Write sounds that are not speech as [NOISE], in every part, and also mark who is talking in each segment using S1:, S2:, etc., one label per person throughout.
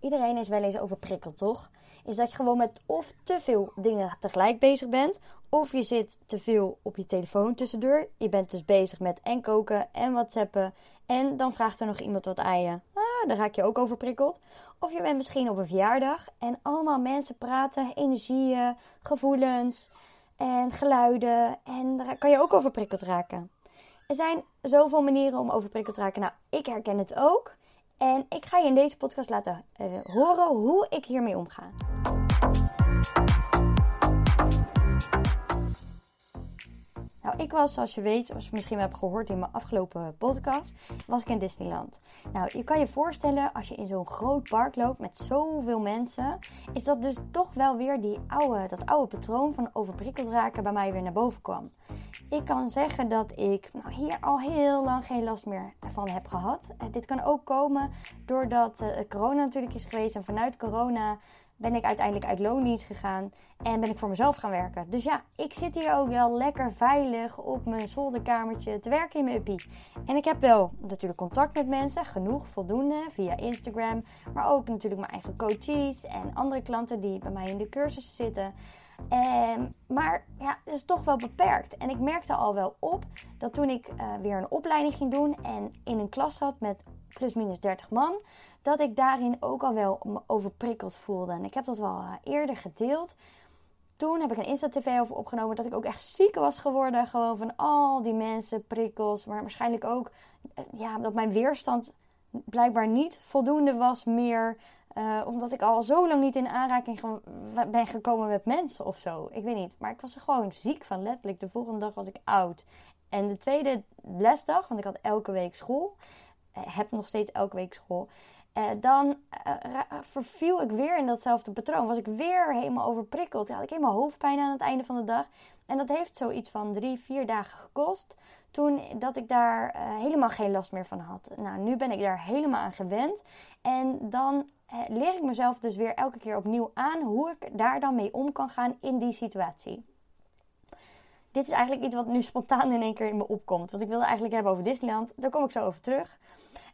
S1: Iedereen is wel eens overprikkeld, toch? Is dat je gewoon met of te veel dingen tegelijk bezig bent, of je zit te veel op je telefoon tussendoor. Je bent dus bezig met en koken en whatsappen. En dan vraagt er nog iemand wat aan je. Ah, dan raak je ook overprikkeld. Of je bent misschien op een verjaardag en allemaal mensen praten, energieën, gevoelens en geluiden. En daar kan je ook overprikkeld raken. Er zijn zoveel manieren om overprikkeld te raken. Nou, ik herken het ook. En ik ga je in deze podcast laten uh, horen hoe ik hiermee omga. Nou, ik was, zoals je weet, zoals je misschien hebt gehoord in mijn afgelopen podcast, was ik in Disneyland. Nou, je kan je voorstellen, als je in zo'n groot park loopt met zoveel mensen, is dat dus toch wel weer die oude, dat oude patroon van overprikkeld raken bij mij weer naar boven kwam. Ik kan zeggen dat ik nou, hier al heel lang geen last meer van heb gehad. Uh, dit kan ook komen doordat uh, corona natuurlijk is geweest en vanuit corona ben ik uiteindelijk uit loondienst gegaan en ben ik voor mezelf gaan werken. Dus ja, ik zit hier ook wel lekker veilig op mijn zolderkamertje te werken in mijn uppie. En ik heb wel natuurlijk contact met mensen, genoeg, voldoende, via Instagram. Maar ook natuurlijk mijn eigen coaches en andere klanten die bij mij in de cursussen zitten. Um, maar ja, het is toch wel beperkt. En ik merkte al wel op dat toen ik uh, weer een opleiding ging doen en in een klas zat met plus minus 30 man, dat ik daarin ook al wel me overprikkeld voelde. En ik heb dat wel uh, eerder gedeeld. Toen heb ik een Insta-TV over opgenomen dat ik ook echt ziek was geworden. Gewoon van al die mensen, prikkels. Maar waarschijnlijk ook uh, ja, dat mijn weerstand blijkbaar niet voldoende was meer. Uh, omdat ik al zo lang niet in aanraking ben gekomen met mensen of zo. Ik weet niet. Maar ik was er gewoon ziek van. Letterlijk. De volgende dag was ik oud. En de tweede lesdag, want ik had elke week school. Heb nog steeds elke week school. Uh, dan uh, verviel ik weer in datzelfde patroon. Was ik weer helemaal overprikkeld. Had ik helemaal hoofdpijn aan het einde van de dag. En dat heeft zoiets van drie, vier dagen gekost. Toen dat ik daar helemaal geen last meer van had. Nou, nu ben ik daar helemaal aan gewend. En dan leer ik mezelf dus weer elke keer opnieuw aan hoe ik daar dan mee om kan gaan in die situatie. Dit is eigenlijk iets wat nu spontaan in één keer in me opkomt. Want ik wilde eigenlijk hebben over Disneyland. Daar kom ik zo over terug.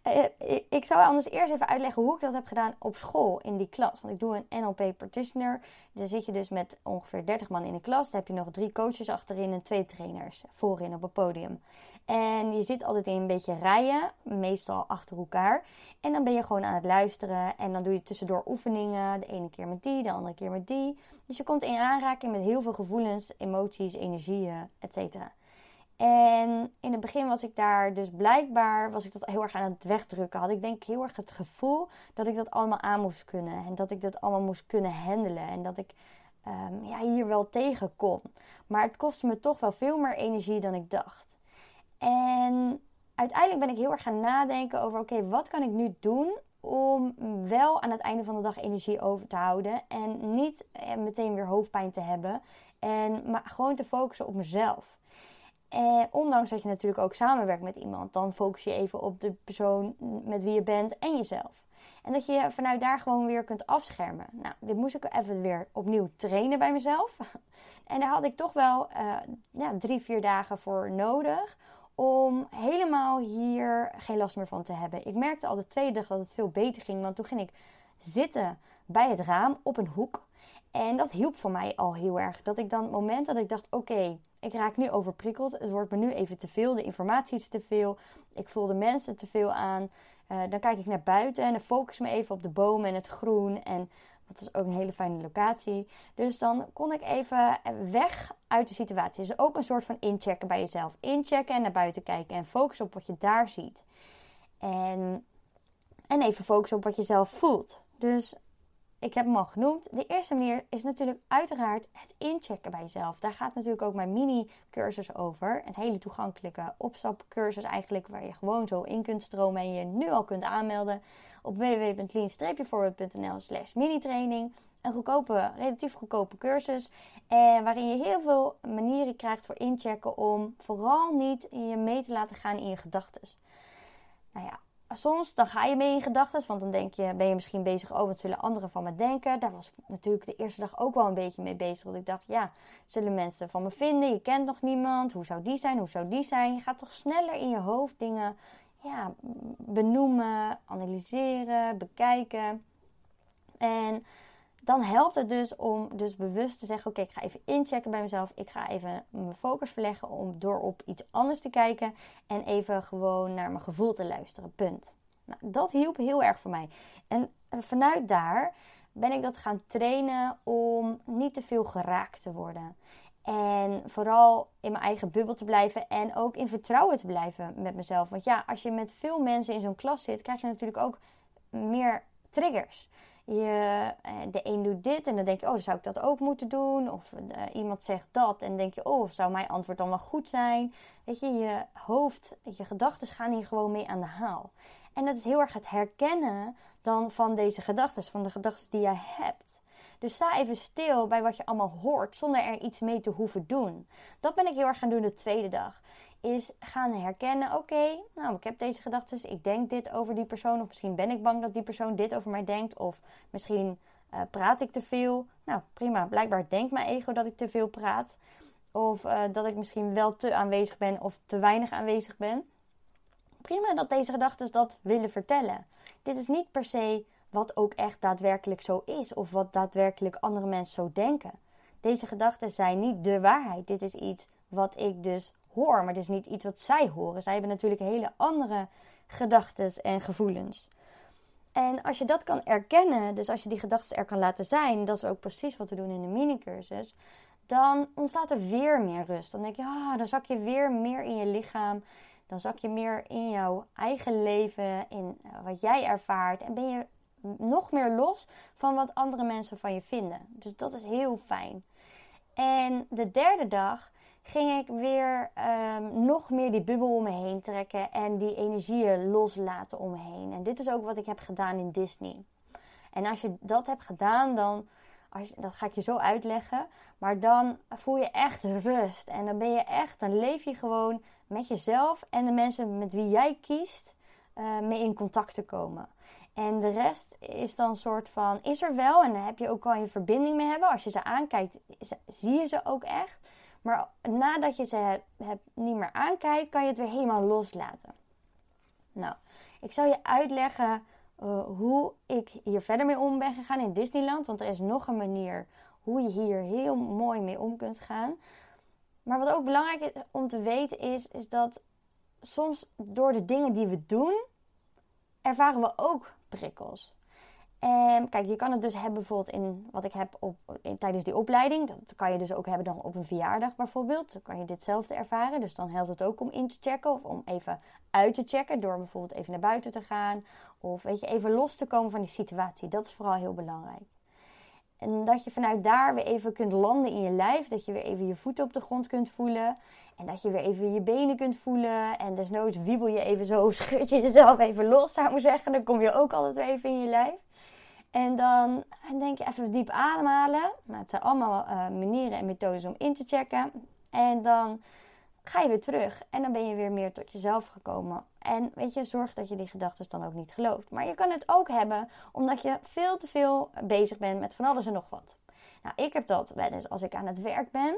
S1: Uh, ik zou anders eerst even uitleggen hoe ik dat heb gedaan op school in die klas. Want ik doe een NLP practitioner. Daar zit je dus met ongeveer 30 man in de klas. Dan heb je nog drie coaches achterin en twee trainers voorin op het podium. En je zit altijd in een beetje rijen, meestal achter elkaar. En dan ben je gewoon aan het luisteren. En dan doe je tussendoor oefeningen. De ene keer met die, de andere keer met die. Dus je komt in aanraking met heel veel gevoelens, emoties, energieën, etc. En in het begin was ik daar dus blijkbaar was ik dat heel erg aan het wegdrukken. Had ik denk heel erg het gevoel dat ik dat allemaal aan moest kunnen. En dat ik dat allemaal moest kunnen handelen. En dat ik um, ja, hier wel tegen kon. Maar het kostte me toch wel veel meer energie dan ik dacht. En uiteindelijk ben ik heel erg gaan nadenken over: oké, wat kan ik nu doen om wel aan het einde van de dag energie over te houden. En niet eh, meteen weer hoofdpijn te hebben. En maar gewoon te focussen op mezelf. En ondanks dat je natuurlijk ook samenwerkt met iemand, dan focus je even op de persoon met wie je bent en jezelf. En dat je vanuit daar gewoon weer kunt afschermen. Nou, dit moest ik even weer opnieuw trainen bij mezelf. [LAUGHS] En daar had ik toch wel uh, ja, drie, vier dagen voor nodig om helemaal hier geen last meer van te hebben. Ik merkte al de tweede dag dat het veel beter ging, want toen ging ik zitten bij het raam op een hoek. En dat hielp voor mij al heel erg. Dat ik dan het moment dat ik dacht: oké, ik raak nu overprikkeld. Het wordt me nu even te veel. De informatie is te veel. Ik voel de mensen te veel aan. Uh, dan kijk ik naar buiten en dan focus me even op de bomen en het groen. En dat was ook een hele fijne locatie. Dus dan kon ik even weg uit de situatie. Dus ook een soort van inchecken bij jezelf. Inchecken en naar buiten kijken. En focus op wat je daar ziet. En, en even focussen op wat je zelf voelt. Dus ik heb hem al genoemd. De eerste manier is natuurlijk uiteraard het inchecken bij jezelf. Daar gaat natuurlijk ook mijn mini-cursus over. Een hele toegankelijke opstapcursus eigenlijk, waar je gewoon zo in kunt stromen en je nu al kunt aanmelden op www.lean-forward.nl slash mini-training. Een goedkope, relatief goedkope cursus. En waarin je heel veel manieren krijgt voor inchecken om vooral niet je mee te laten gaan in je gedachten. Nou ja, soms dan ga je mee in gedachten, want dan denk je, ben je misschien bezig over wat zullen anderen van me denken. Daar was ik natuurlijk de eerste dag ook wel een beetje mee bezig. Want ik dacht, ja, zullen mensen van me vinden? Je kent nog niemand. Hoe zou die zijn? Hoe zou die zijn? Je gaat toch sneller in je hoofd dingen ja, benoemen, analyseren, bekijken. En dan helpt het dus om dus bewust te zeggen: Oké, ik ga even inchecken bij mezelf. Ik ga even mijn focus verleggen om door op iets anders te kijken. En even gewoon naar mijn gevoel te luisteren. Punt. Nou, dat hielp heel erg voor mij. En vanuit daar ben ik dat gaan trainen om niet te veel geraakt te worden. En vooral in mijn eigen bubbel te blijven en ook in vertrouwen te blijven met mezelf. Want ja, als je met veel mensen in zo'n klas zit, krijg je natuurlijk ook meer triggers. Je, eh, de een doet dit en dan denk je, oh, zou ik dat ook moeten doen. Of uh, iemand zegt dat en denk je, oh, zou mijn antwoord dan wel goed zijn? Weet je, je hoofd, je gedachten gaan hier gewoon mee aan de haal. En dat is heel erg het herkennen dan van deze gedachten, van de gedachten die jij hebt. Dus sta even stil bij wat je allemaal hoort, zonder er iets mee te hoeven doen. Dat ben ik heel erg gaan doen de tweede dag. Is gaan herkennen, oké, nou ik heb deze gedachten, ik denk dit over die persoon. Of misschien ben ik bang dat die persoon dit over mij denkt. Of misschien uh, praat ik te veel. Nou prima, blijkbaar denkt mijn ego dat ik te veel praat. Of uh, dat ik misschien wel te aanwezig ben of te weinig aanwezig ben. Prima dat deze gedachten dat willen vertellen. Dit is niet per se wat ook echt daadwerkelijk zo is of wat daadwerkelijk andere mensen zo denken. Deze gedachten zijn niet de waarheid. Dit is iets wat ik dus hoor, maar is niet iets wat zij horen. Zij hebben natuurlijk hele andere gedachten en gevoelens. En als je dat kan erkennen, dus als je die gedachten er kan laten zijn, dat is ook precies wat we doen in de mini-cursus, dan ontstaat er weer meer rust. Dan denk je, ah, dan zak je weer meer in je lichaam. Dan zak je meer in jouw eigen leven, in eh, wat jij ervaart. En ben je nog meer los van wat andere mensen van je vinden. Dus dat is heel fijn. En de derde dag ging ik weer um, nog meer die bubbel om me heen trekken en die energieën loslaten om me heen. En dit is ook wat ik heb gedaan in Disney. En als je dat hebt gedaan, dan, als, dat ga ik je zo uitleggen, maar dan voel je echt rust. En dan ben je echt, dan leef je gewoon met jezelf en de mensen met wie jij kiest uh, mee in contact te komen. En de rest is dan een soort van, is er wel en daar heb je ook al je verbinding mee hebben. Als je ze aankijkt, zie je ze ook echt. Maar nadat je ze hebt, niet meer aankijkt, kan je het weer helemaal loslaten. Nou, ik zal je uitleggen uh, hoe ik hier verder mee om ben gegaan in Disneyland. Want er is nog een manier hoe je hier heel mooi mee om kunt gaan. Maar wat ook belangrijk is om te weten is, is dat soms door de dingen die we doen, ervaren we ook prikkels. En kijk, je kan het dus hebben bijvoorbeeld in wat ik heb op, in, tijdens die opleiding. Dat kan je dus ook hebben dan op een verjaardag bijvoorbeeld. Dan kan je ditzelfde ervaren. Dus dan helpt het ook om in te checken of om even uit te checken. Door bijvoorbeeld even naar buiten te gaan. Of weet je, even los te komen van die situatie. Dat is vooral heel belangrijk. En dat je vanuit daar weer even kunt landen in je lijf. Dat je weer even je voeten op de grond kunt voelen. En dat je weer even je benen kunt voelen. En desnoods wiebel je even zo, [LAUGHS] schud je jezelf even los, zou ik maar zeggen. Dan kom je ook altijd weer even in je lijf. En dan denk je even diep ademhalen. Nou, het zijn allemaal uh, manieren en methodes om in te checken. En dan ga je weer terug. En dan ben je weer meer tot jezelf gekomen. En weet je, zorg dat je die gedachten dan ook niet gelooft. Maar je kan het ook hebben omdat je veel te veel bezig bent met van alles en nog wat. Nou, ik heb dat wel eens als ik aan het werk ben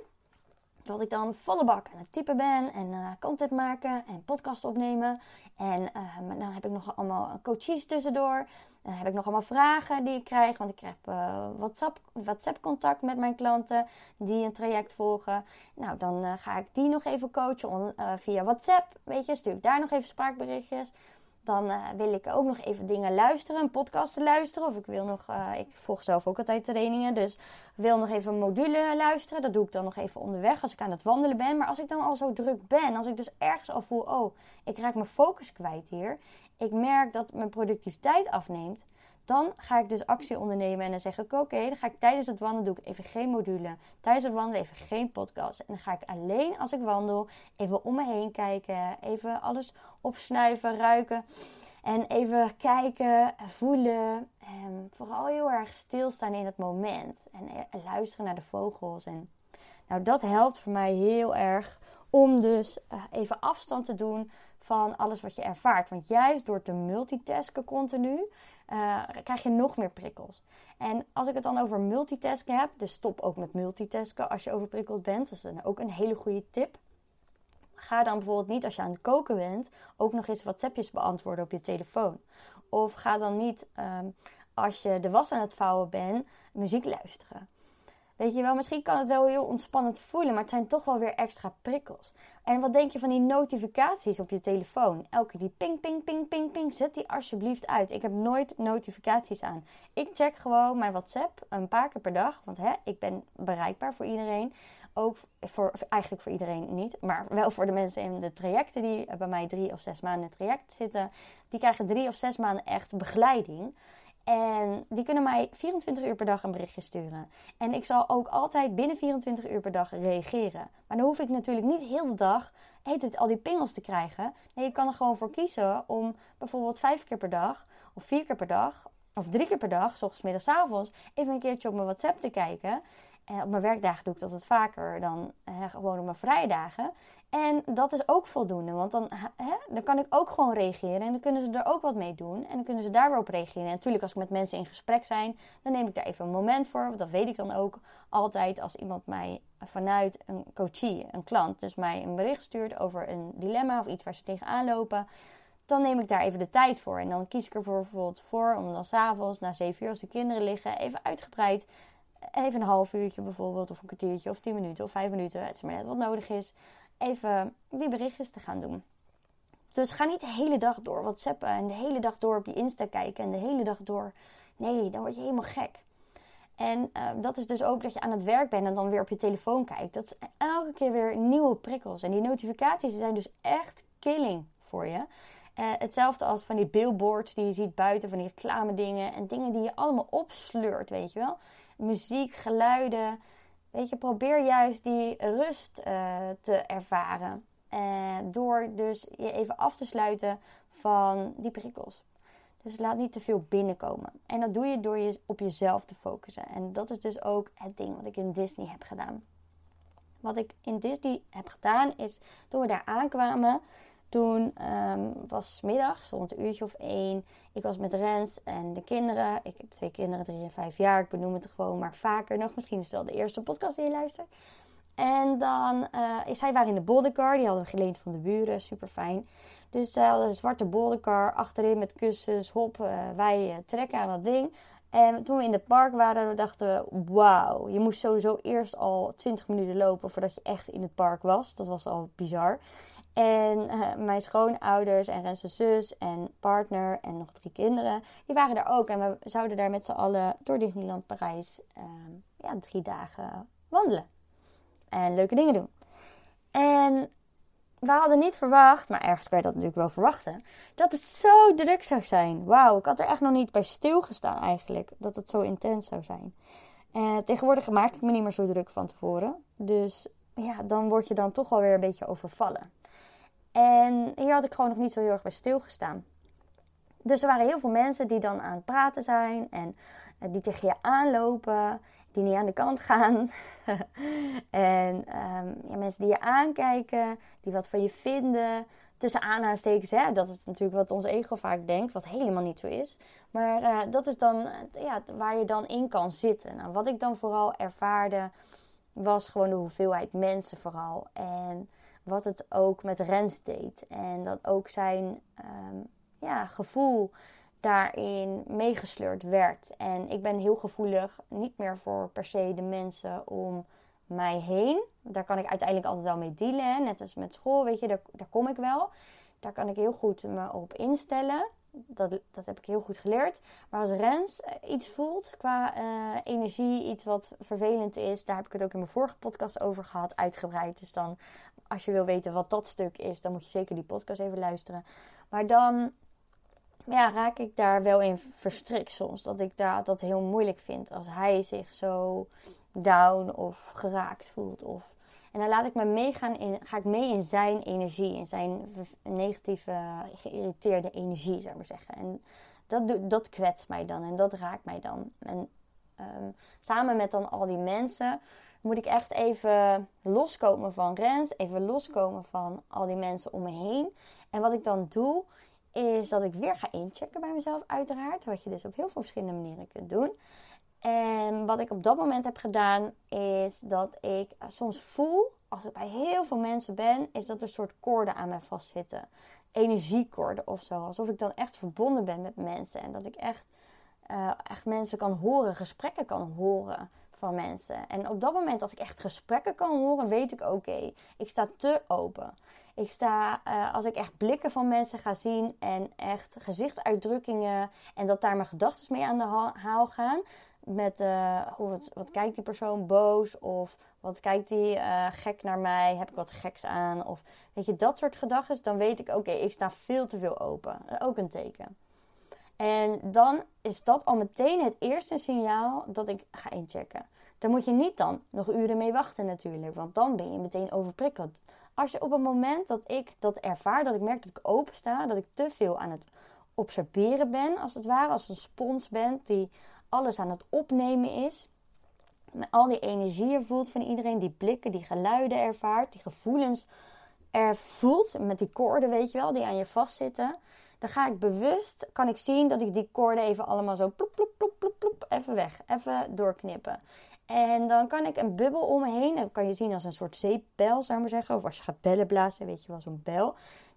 S1: dat ik dan volle bak aan het typen ben en uh, content maken en podcast opnemen. En uh, dan heb ik nog allemaal coaches tussendoor. Dan heb ik nog allemaal vragen die ik krijg. Want ik krijg uh, WhatsApp, WhatsApp contact met mijn klanten die een traject volgen. Nou, dan ga ik die nog even coachen via WhatsApp. Weet je, stuur ik daar nog even spraakberichtjes. Dan uh, wil ik ook nog even dingen luisteren, een podcast te luisteren. Of ik wil nog, uh, ik volg zelf ook altijd trainingen, dus wil nog even een module luisteren. Dat doe ik dan nog even onderweg als ik aan het wandelen ben. Maar als ik dan al zo druk ben, als ik dus ergens al voel, oh, ik raak mijn focus kwijt hier. Ik merk dat mijn productiviteit afneemt. Dan ga ik dus actie ondernemen en dan zeg ik: Oké, dan ga ik tijdens het wandelen doe ik even geen module. Tijdens het wandelen even geen podcast. En dan ga ik alleen als ik wandel even om me heen kijken. Even alles opsnuiven, ruiken. En even kijken, voelen. En vooral heel erg stilstaan in het moment. En luisteren naar de vogels. En nou, dat helpt voor mij heel erg om dus eh, even afstand te doen van alles wat je ervaart. Want juist door te multitasken continu, uh, krijg je nog meer prikkels. En als ik het dan over multitasken heb, dus stop ook met multitasken als je overprikkeld bent. Dat is ook een hele goede tip. Ga dan bijvoorbeeld niet als je aan het koken bent, ook nog eens WhatsAppjes beantwoorden op je telefoon. Of ga dan niet um, als je de was aan het vouwen bent, muziek luisteren. Weet je wel, misschien kan het wel heel ontspannend voelen, maar het zijn toch wel weer extra prikkels. En wat denk je van die notificaties op je telefoon? Elke die ping, ping, ping, ping, ping, zet die alsjeblieft uit. Ik heb nooit notificaties aan. Ik check gewoon mijn WhatsApp een paar keer per dag, want hè, ik ben bereikbaar voor iedereen. Ook voor, eigenlijk voor iedereen niet, maar wel voor de mensen in de trajecten die bij mij drie of zes maanden in het traject zitten. Die krijgen drie of zes maanden echt begeleiding. En die kunnen mij 24 uur per dag een berichtje sturen. En ik zal ook altijd binnen 24 uur per dag reageren. Maar dan hoef ik natuurlijk niet heel de dag heet het, al die pingels te krijgen. Nee, je kan er gewoon voor kiezen om bijvoorbeeld vijf keer per dag, of vier keer per dag, of drie keer per dag, s ochtends, middags, avonds, even een keertje op mijn WhatsApp te kijken. En op mijn werkdagen doe ik dat wat vaker dan gewoon op mijn vrije dagen. En dat is ook voldoende, want dan, hè, dan kan ik ook gewoon reageren en dan kunnen ze er ook wat mee doen en dan kunnen ze daar op reageren. En natuurlijk, als ik met mensen in gesprek zijn, dan neem ik daar even een moment voor, want dat weet ik dan ook altijd als iemand mij vanuit een coachie, een klant, dus mij een bericht stuurt over een dilemma of iets waar ze tegenaan lopen. Dan neem ik daar even de tijd voor. En dan kies ik er bijvoorbeeld voor om dan s'avonds, na zeven uur als de kinderen liggen, even uitgebreid even een half uurtje bijvoorbeeld, of een kwartiertje, of tien minuten, of vijf minuten, het is maar net wat nodig is, even die berichtjes te gaan doen. Dus ga niet de hele dag door WhatsAppen en de hele dag door op je Insta kijken en de hele dag door. Nee, dan word je helemaal gek. En uh, dat is dus ook dat je aan het werk bent en dan weer op je telefoon kijkt. Dat is elke keer weer nieuwe prikkels. En die notificaties zijn dus echt killing voor je. Uh, hetzelfde als van die billboards die je ziet buiten, van die reclame dingen en dingen die je allemaal opsleurt, weet je wel muziek, geluiden. Weet je, probeer juist die rust uh, te ervaren. Uh, door dus je even af te sluiten van die prikkels. Dus laat niet te veel binnenkomen. En dat doe je door je op jezelf te focussen. En dat is dus ook het ding wat ik in Disney heb gedaan. Wat ik in Disney heb gedaan is, toen we daar aankwamen, toen um, was middag, rond een uurtje of één. Ik was met Rens en de kinderen. Ik heb twee kinderen, drie en vijf jaar. Ik benoem het gewoon maar vaker nog. Misschien is het wel de eerste podcast die je luistert. En dan, uh, zij waren in de boldercar. Die hadden geleend van de buren. Super fijn. Dus zij hadden een zwarte boldercar achterin met kussens. Hop, uh, wij uh, trekken aan dat ding. En toen we in het park waren, dachten we, wauw. Je moest sowieso eerst al 20 minuten lopen voordat je echt in het park was. Dat was al bizar. En uh, mijn schoonouders en Rense zus en partner en nog drie kinderen, die waren daar ook. En we zouden daar met z'n allen door Disneyland Parijs uh, ja, drie dagen wandelen. En leuke dingen doen. En we hadden niet verwacht, maar ergens kan je dat natuurlijk wel verwachten, dat het zo druk zou zijn. Wauw, ik had er echt nog niet bij stilgestaan eigenlijk, dat het zo intens zou zijn. En tegenwoordig maak ik me niet meer zo druk van tevoren. Dus ja, dan word je dan toch alweer een beetje overvallen. En hier had ik gewoon nog niet zo heel erg bij stilgestaan. Dus er waren heel veel mensen die dan aan het praten zijn en eh, die tegen je aanlopen, die niet aan de kant gaan. [LAUGHS] en um, ja, mensen die je aankijken, die wat van je vinden. Tussen aanhalingstekens, dat is natuurlijk wat ons ego vaak denkt, wat helemaal niet zo is. Maar uh, dat is dan ja, waar je dan in kan zitten. Nou, wat ik dan vooral ervaarde, was gewoon de hoeveelheid mensen vooral. En wat het ook met Rens deed. En dat ook zijn um, ja, gevoel daarin meegesleurd werd. En ik ben heel gevoelig, niet meer voor per se de mensen om mij heen. Daar kan ik uiteindelijk altijd wel mee dealen. Net als met school, weet je, daar, daar kom ik wel. Daar kan ik heel goed me op instellen. Dat, dat heb ik heel goed geleerd. Maar als Rens eh, iets voelt qua uh, energie, iets wat vervelend is, daar heb ik het ook in mijn vorige podcast over gehad, uitgebreid. Dus dan als je wil weten wat dat stuk is, dan moet je zeker die podcast even luisteren. Maar dan ja, raak ik daar wel in verstrikt soms. Dat ik daar, dat heel moeilijk vind als hij zich zo down of geraakt voelt. Of, en dan laat ik me meegaan in, ga ik mee in zijn energie, in zijn negatieve, geïrriteerde energie, zou ik maar zeggen. En dat, dat kwetst mij dan en dat raakt mij dan. En um, samen met dan al die mensen moet ik echt even loskomen van Rens. Even loskomen van al die mensen om me heen. En wat ik dan doe, is dat ik weer ga inchecken bij mezelf, uiteraard. Wat je dus op heel veel verschillende manieren kunt doen. En wat ik op dat moment heb gedaan, is dat ik soms voel, als ik bij heel veel mensen ben, is dat er soort koorden aan mij vastzitten. Energiekoorden of zo. Alsof ik dan echt verbonden ben met mensen. En dat ik echt uh, echt mensen kan horen, gesprekken kan horen van mensen. En op dat moment, als ik echt gesprekken kan horen, weet ik oké, ik sta te open. Ik sta, uh, als ik echt blikken van mensen ga zien en echt gezichtsuitdrukkingen en dat daar mijn gedachten mee aan de haal gaan. Met uh, wat, wat, kijkt die persoon boos of wat kijkt die uh, gek naar mij? Heb ik wat geks aan? Of weet je, dat soort gedachten. Dan weet ik, oké, ik sta veel te veel open. Ook een teken. En dan is dat al meteen het eerste signaal dat ik ga inchecken. Daar moet je niet dan nog uren mee wachten natuurlijk, want dan ben je meteen overprikkeld. Als je op het moment dat ik dat ervaar, dat ik merk dat ik open sta, dat ik te veel aan het observeren ben, als het ware, als een spons ben die alles aan het opnemen is, al die energieën voelt van iedereen, die blikken, die geluiden ervaart, die gevoelens er voelt, met die koorden, weet je wel, die aan je vastzitten dan ga ik bewust, kan ik zien dat ik die koorden even allemaal zo ploep, ploep, ploep, ploep, ploep, even weg, even doorknippen. En dan kan ik een bubbel om me heen, dat kan je zien als een soort zeepbel, zou ik maar zeggen. Of als je gaat bellen blazen, weet je wel, zo'n bel.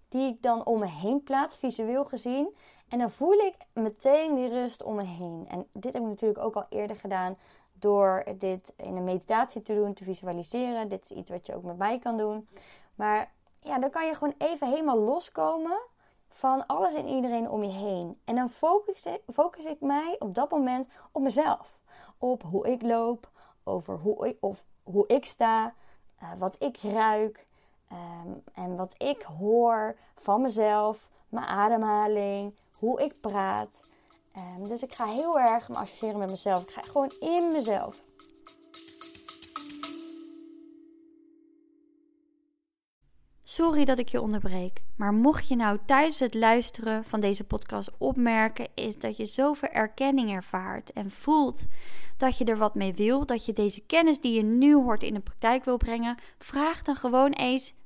S1: Die ik dan om me heen plaats, visueel gezien. En dan voel ik meteen die rust om me heen. En dit heb ik natuurlijk ook al eerder gedaan door dit in een meditatie te doen, te visualiseren. Dit is iets wat je ook met mij kan doen. Maar ja, dan kan je gewoon even helemaal loskomen van alles en iedereen om je heen. En dan focus ik, focus ik mij op dat moment op mezelf. Op hoe ik loop, over hoe ik, of hoe ik sta, uh, wat ik ruik um, en wat ik hoor van mezelf, mijn ademhaling, hoe ik praat. Um, dus ik ga heel erg me associëren met mezelf. Ik ga gewoon in mezelf.
S2: Sorry dat ik je onderbreek, maar mocht je nou tijdens het luisteren van deze podcast opmerken, is dat je zoveel erkenning ervaart en voelt dat je er wat mee wil, dat je deze kennis die je nu hoort in de praktijk wil brengen, vraag dan gewoon eens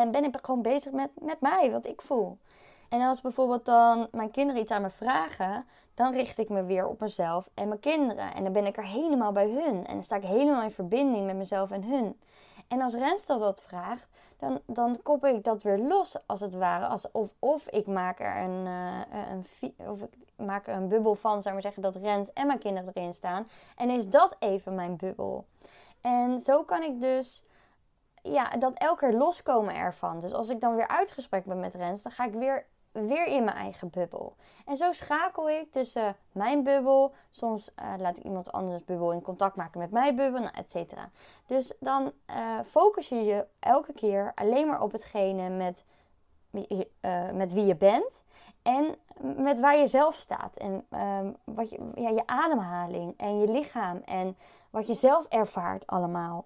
S1: En ben ik gewoon bezig met, met mij, wat ik voel. En als bijvoorbeeld dan mijn kinderen iets aan me vragen, dan richt ik me weer op mezelf en mijn kinderen. En dan ben ik er helemaal bij hun. En dan sta ik helemaal in verbinding met mezelf en hun. En als Renstel dat vraagt, dan, dan koppel ik dat weer los, als het ware. Als, of, of ik maak er een, uh, een, of ik maak er een bubbel van, zou maar zeggen, dat Rens en mijn kinderen erin staan. En is dat even mijn bubbel. En zo kan ik dus ja, dat elke keer loskomen ervan. Dus als ik dan weer uitgesprek ben met Rens, dan ga ik weer, weer in mijn eigen bubbel. En zo schakel ik tussen mijn bubbel. Soms uh, laat ik iemand anders bubbel in contact maken met mijn bubbel, nou, et cetera. Dus dan uh, focus je je elke keer alleen maar op hetgene met, uh, met wie je bent. En met waar je zelf staat. En ehm, wat je, ja, je ademhaling en je lichaam. En wat je zelf ervaart allemaal.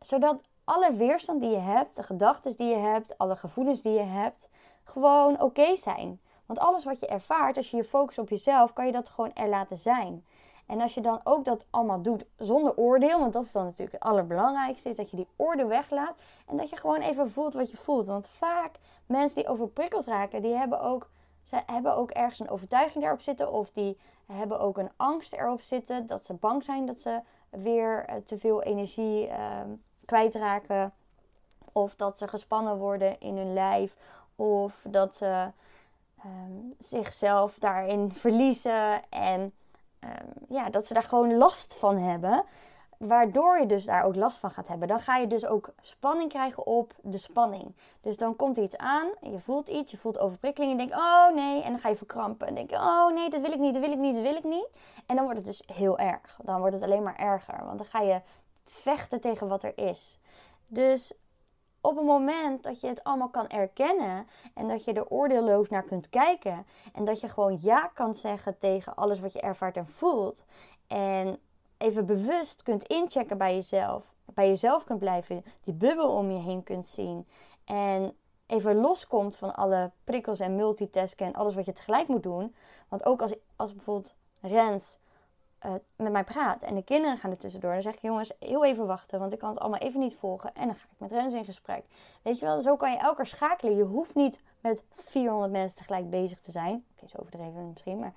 S1: Zodat alle weerstand die je hebt, de gedachten die je hebt, alle gevoelens die je hebt, gewoon oké zijn. Want alles wat je ervaart, als je je focust op jezelf, kan je dat gewoon er laten zijn. En als je dan ook dat allemaal doet zonder oordeel, want dat is dan natuurlijk het allerbelangrijkste, is dat je die oordeel weglaat en dat je gewoon even voelt wat je voelt. Want vaak mensen die overprikkeld raken, die hebben ook, ze hebben ook ergens een overtuiging daarop zitten of die hebben ook een angst erop zitten dat ze bang zijn dat ze weer eh, te veel energie uh, kwijtraken. Of dat ze gespannen worden in hun lijf. Of dat ze um, zichzelf daarin verliezen. En um, ja, dat ze daar gewoon last van hebben. Waardoor je dus daar ook last van gaat hebben. Dan ga je dus ook spanning krijgen op de spanning. Dus dan komt iets aan. Je voelt iets. Je voelt overprikkeling. En je oh nee. En dan ga je verkrampen. En denk je, oh nee, dat wil ik niet. Dat wil ik niet. Dat wil ik niet. En dan wordt het dus heel erg. Dan wordt het alleen maar erger. Want dan ga je vechten tegen wat er is. Dus op het moment dat je het allemaal kan erkennen en dat je er oordeelloos naar kunt kijken en dat je gewoon ja kan zeggen tegen alles wat je ervaart en voelt en even bewust kunt inchecken bij jezelf, bij jezelf kunt blijven, die bubbel om je heen kunt zien en even loskomt van alle prikkels en multitasken en alles wat je tegelijk moet doen. Want ook als, als bijvoorbeeld Rens uh, met mij praat en de kinderen gaan er tussendoor, dan zeg ik jongens, heel even wachten, want ik kan het allemaal even niet volgen. En dan ga ik met Rens in gesprek. Weet je wel, zo kan je elkaar schakelen. Je hoeft niet met 400 mensen tegelijk bezig te zijn. Oké, zo overdreven misschien, maar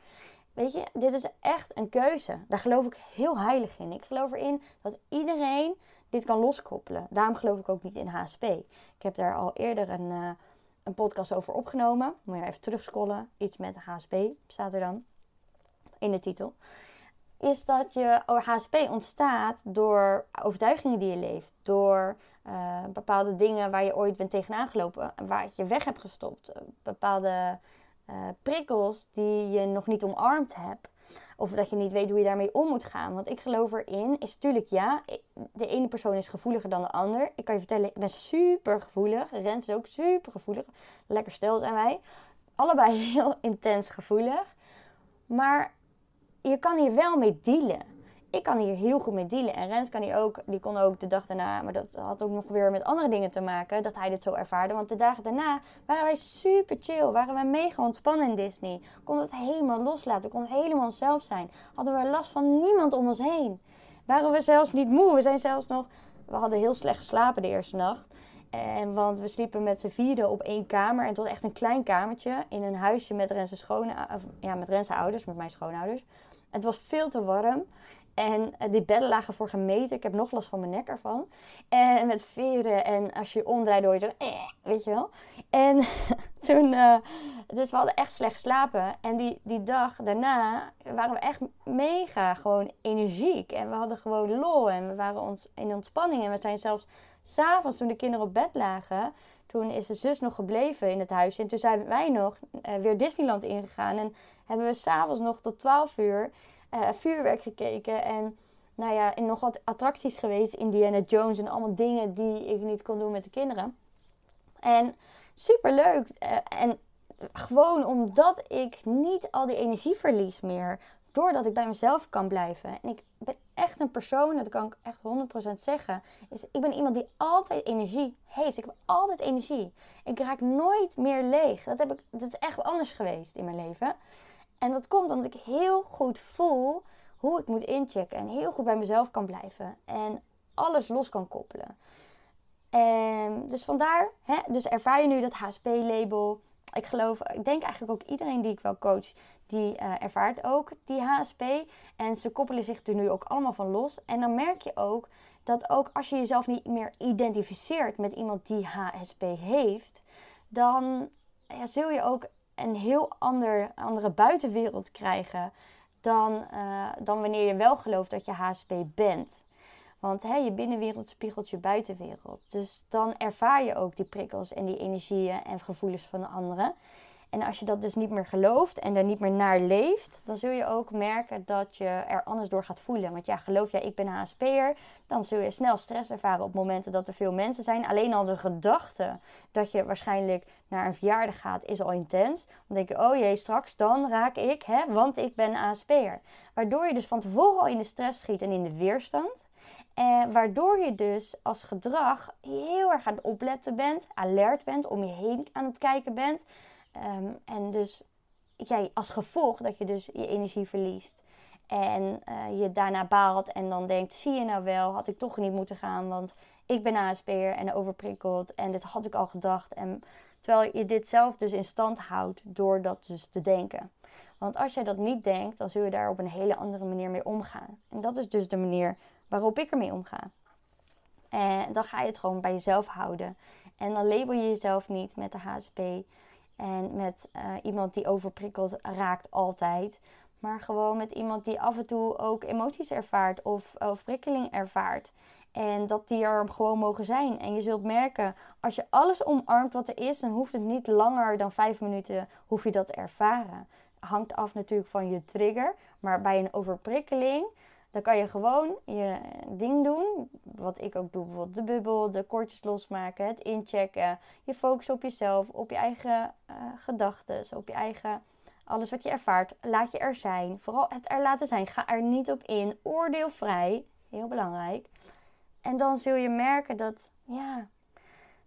S1: weet je, dit is echt een keuze. Daar geloof ik heel heilig in. Ik geloof erin dat iedereen dit kan loskoppelen. Daarom geloof ik ook niet in HSP. Ik heb daar al eerder een, uh, een podcast over opgenomen. Moet je even terugscrollen. Iets met HSP staat er dan in de titel is dat je HSP ontstaat door overtuigingen die je leeft. Door uh, bepaalde dingen waar je ooit bent tegenaan gelopen, waar je weg hebt gestopt. Uh, bepaalde uh, prikkels die je nog niet omarmd hebt. Of dat je niet weet hoe je daarmee om moet gaan. Want ik geloof erin, is natuurlijk ja, de ene persoon is gevoeliger dan de ander. Ik kan je vertellen, ik ben super gevoelig. Rens is ook super gevoelig. Lekker stel zijn wij. Allebei [LAUGHS] heel intens gevoelig. Maar je kan hier wel mee dealen. Ik kan hier heel goed mee dealen. En Rens kan hier ook, die kon ook de dag daarna, maar dat had ook nog weer met andere dingen te maken, dat hij dit zo ervaarde. Want de dagen daarna waren wij super chill, waren wij mega ontspannen in Disney. Konden het helemaal loslaten, konden helemaal onszelf zijn. Hadden we last van niemand om ons heen. Waren we zelfs niet moe. We zijn zelfs nog, we hadden heel slecht geslapen de eerste nacht. En, want we sliepen met z'n vierde op één kamer. En het was echt een klein kamertje in een huisje met Rense, schone, ja, met Rense ouders, met mijn schoonouders. Het was veel te warm. En uh, die bedden lagen voor gemeten. Ik heb nog last van mijn nek ervan. En met veren. En als je omdraait, door je zo... Eh, weet je wel. En [LAUGHS] toen... Uh, dus we hadden echt slecht geslapen. En die, die dag daarna waren we echt mega gewoon energiek. En we hadden gewoon lol. En we waren ons in ontspanning. En we zijn zelfs s'avonds, toen de kinderen op bed lagen... Toen is de zus nog gebleven in het huis. En toen zijn wij nog weer Disneyland ingegaan. En hebben we s'avonds nog tot 12 uur uh, vuurwerk gekeken. En nou ja, in nog wat attracties geweest. Indiana Jones en allemaal dingen die ik niet kon doen met de kinderen. En super leuk. Uh, en gewoon omdat ik niet al die energie verlies meer. Doordat ik bij mezelf kan blijven. En ik ben echt een persoon, dat kan ik echt 100% zeggen. Is, ik ben iemand die altijd energie heeft. Ik heb altijd energie. Ik raak nooit meer leeg. Dat, heb ik, dat is echt anders geweest in mijn leven. En dat komt omdat ik heel goed voel hoe ik moet inchecken. En heel goed bij mezelf kan blijven. En alles los kan koppelen. En dus vandaar, hè, dus ervaar je nu dat HSP-label. Ik geloof, ik denk eigenlijk ook iedereen die ik wel coach, die uh, ervaart ook die HSP. En ze koppelen zich er nu ook allemaal van los. En dan merk je ook dat ook als je jezelf niet meer identificeert met iemand die HSP heeft, dan ja, zul je ook een heel ander, andere buitenwereld krijgen dan, uh, dan wanneer je wel gelooft dat je HSP bent. Want hè, je binnenwereld spiegelt je buitenwereld. Dus dan ervaar je ook die prikkels en die energieën en gevoelens van de anderen. En als je dat dus niet meer gelooft en er niet meer naar leeft, dan zul je ook merken dat je er anders door gaat voelen. Want ja, geloof jij, ik ben HSP'er, dan zul je snel stress ervaren op momenten dat er veel mensen zijn. Alleen al de gedachte dat je waarschijnlijk naar een verjaardag gaat, is al intens. Dan denk je, oh jee, straks dan raak ik, hè, want ik ben HSP'er. Waardoor je dus van tevoren al in de stress schiet en in de weerstand. En waardoor je dus als gedrag heel erg aan het opletten bent, alert bent, om je heen aan het kijken bent. Um, en dus jij als gevolg dat je dus je energie verliest. En uh, je daarna baalt en dan denkt, zie je nou wel, had ik toch niet moeten gaan. Want ik ben ASP'er en overprikkeld en dit had ik al gedacht. En terwijl je dit zelf dus in stand houdt door dat dus te denken. Want als jij dat niet denkt, dan zul je daar op een hele andere manier mee omgaan. En dat is dus de manier waarop ik ermee omga. En dan ga je het gewoon bij jezelf houden. En dan label je jezelf niet met de HSP. En met uh, iemand die overprikkeld raakt altijd. Maar gewoon met iemand die af en toe ook emoties ervaart of overprikkeling ervaart. En dat die er gewoon mogen zijn. En je zult merken, als je alles omarmt wat er is, dan hoeft het niet langer dan vijf minuten hoef je dat te ervaren. Hangt af natuurlijk van je trigger. Maar bij een overprikkeling dan kan je gewoon je ding doen. Wat ik ook doe, bijvoorbeeld de bubbel, de kortjes losmaken, het inchecken. Je focus op jezelf, op je eigen uh, gedachten, op je eigen alles wat je ervaart. Laat je er zijn. Vooral het er laten zijn. Ga er niet op in. Oordeelvrij. Heel belangrijk. En dan zul je merken dat, ja,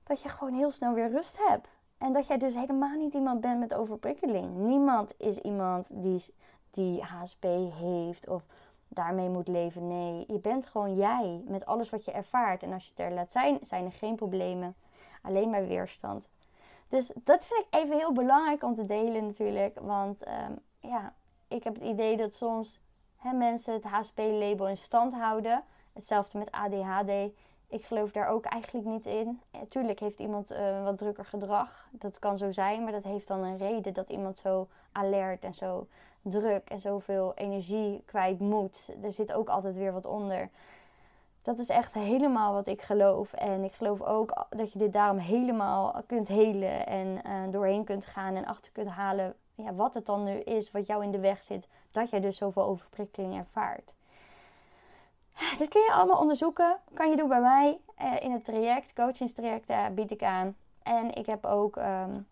S1: dat je gewoon heel snel weer rust hebt. En dat jij dus helemaal niet iemand bent met overprikkeling. Niemand is iemand die die HSP heeft of daarmee moet leven. Nee, je bent gewoon jij met alles wat je ervaart. En als je het er laat zijn, zijn er geen problemen. Alleen maar weerstand. Dus dat vind ik even heel belangrijk om te delen natuurlijk. Want ehm, ja, ik heb het idee dat soms hè, mensen het HSP-label in stand houden. Hetzelfde met ADHD. Ik geloof daar ook eigenlijk niet in. Natuurlijk heeft iemand uh, wat drukker gedrag. Dat kan zo zijn, maar dat heeft dan een reden dat iemand zo alert en zo druk en zoveel energie kwijt moet. Er zit ook altijd weer wat onder. Dat is echt helemaal wat ik geloof. En ik geloof ook dat je dit daarom helemaal kunt helen en uh, doorheen kunt gaan en achter kunt halen ja, wat het dan nu is wat jou in de weg zit. Dat jij dus zoveel overprikkeling ervaart. Dit kun je allemaal onderzoeken. Kan je doen bij mij uh, in het traject. Coachingstraject uh, bied ik aan. En ik heb ook um,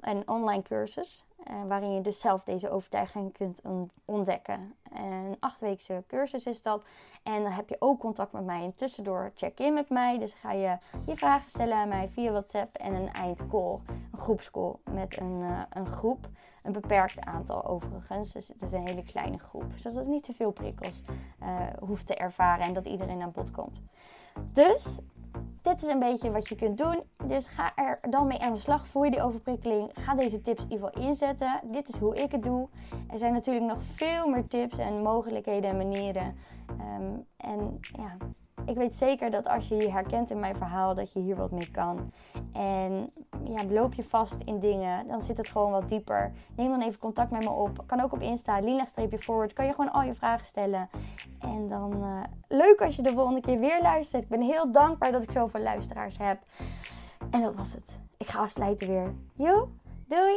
S1: een online cursus. Uh, waarin je dus zelf deze overtuiging kunt ontdekken. Een achtweekse cursus is dat. En dan heb je ook contact met mij. En tussendoor check in met mij. Dus ga je je vragen stellen aan mij via WhatsApp. En een eindcall. Een groepscall met een, uh, een groep. Een beperkt aantal overigens. Dus het is een hele kleine groep. Zodat het niet te veel prikkels uh, hoeft te ervaren. En dat iedereen aan bod komt. Dus dit is een beetje wat je kunt doen. Dus ga er dan mee aan de slag. Voel je die overprikkeling? Ga deze tips in ieder geval inzetten. Dit is hoe ik het doe. Er zijn natuurlijk nog veel meer tips en mogelijkheden en manieren. Um, en ja, ik weet zeker dat als je je herkent in mijn verhaal, dat je hier wat mee kan. En ja, loop je vast in dingen, dan zit het gewoon wat dieper. Neem dan even contact met me op. Kan ook op Insta, lina-forward. Kan je gewoon al je vragen stellen. En dan uh, leuk als je de volgende keer weer luistert. Ik ben heel dankbaar dat ik zoveel luisteraars heb. En dat was het. Ik ga afsluiten weer. Jo, doei!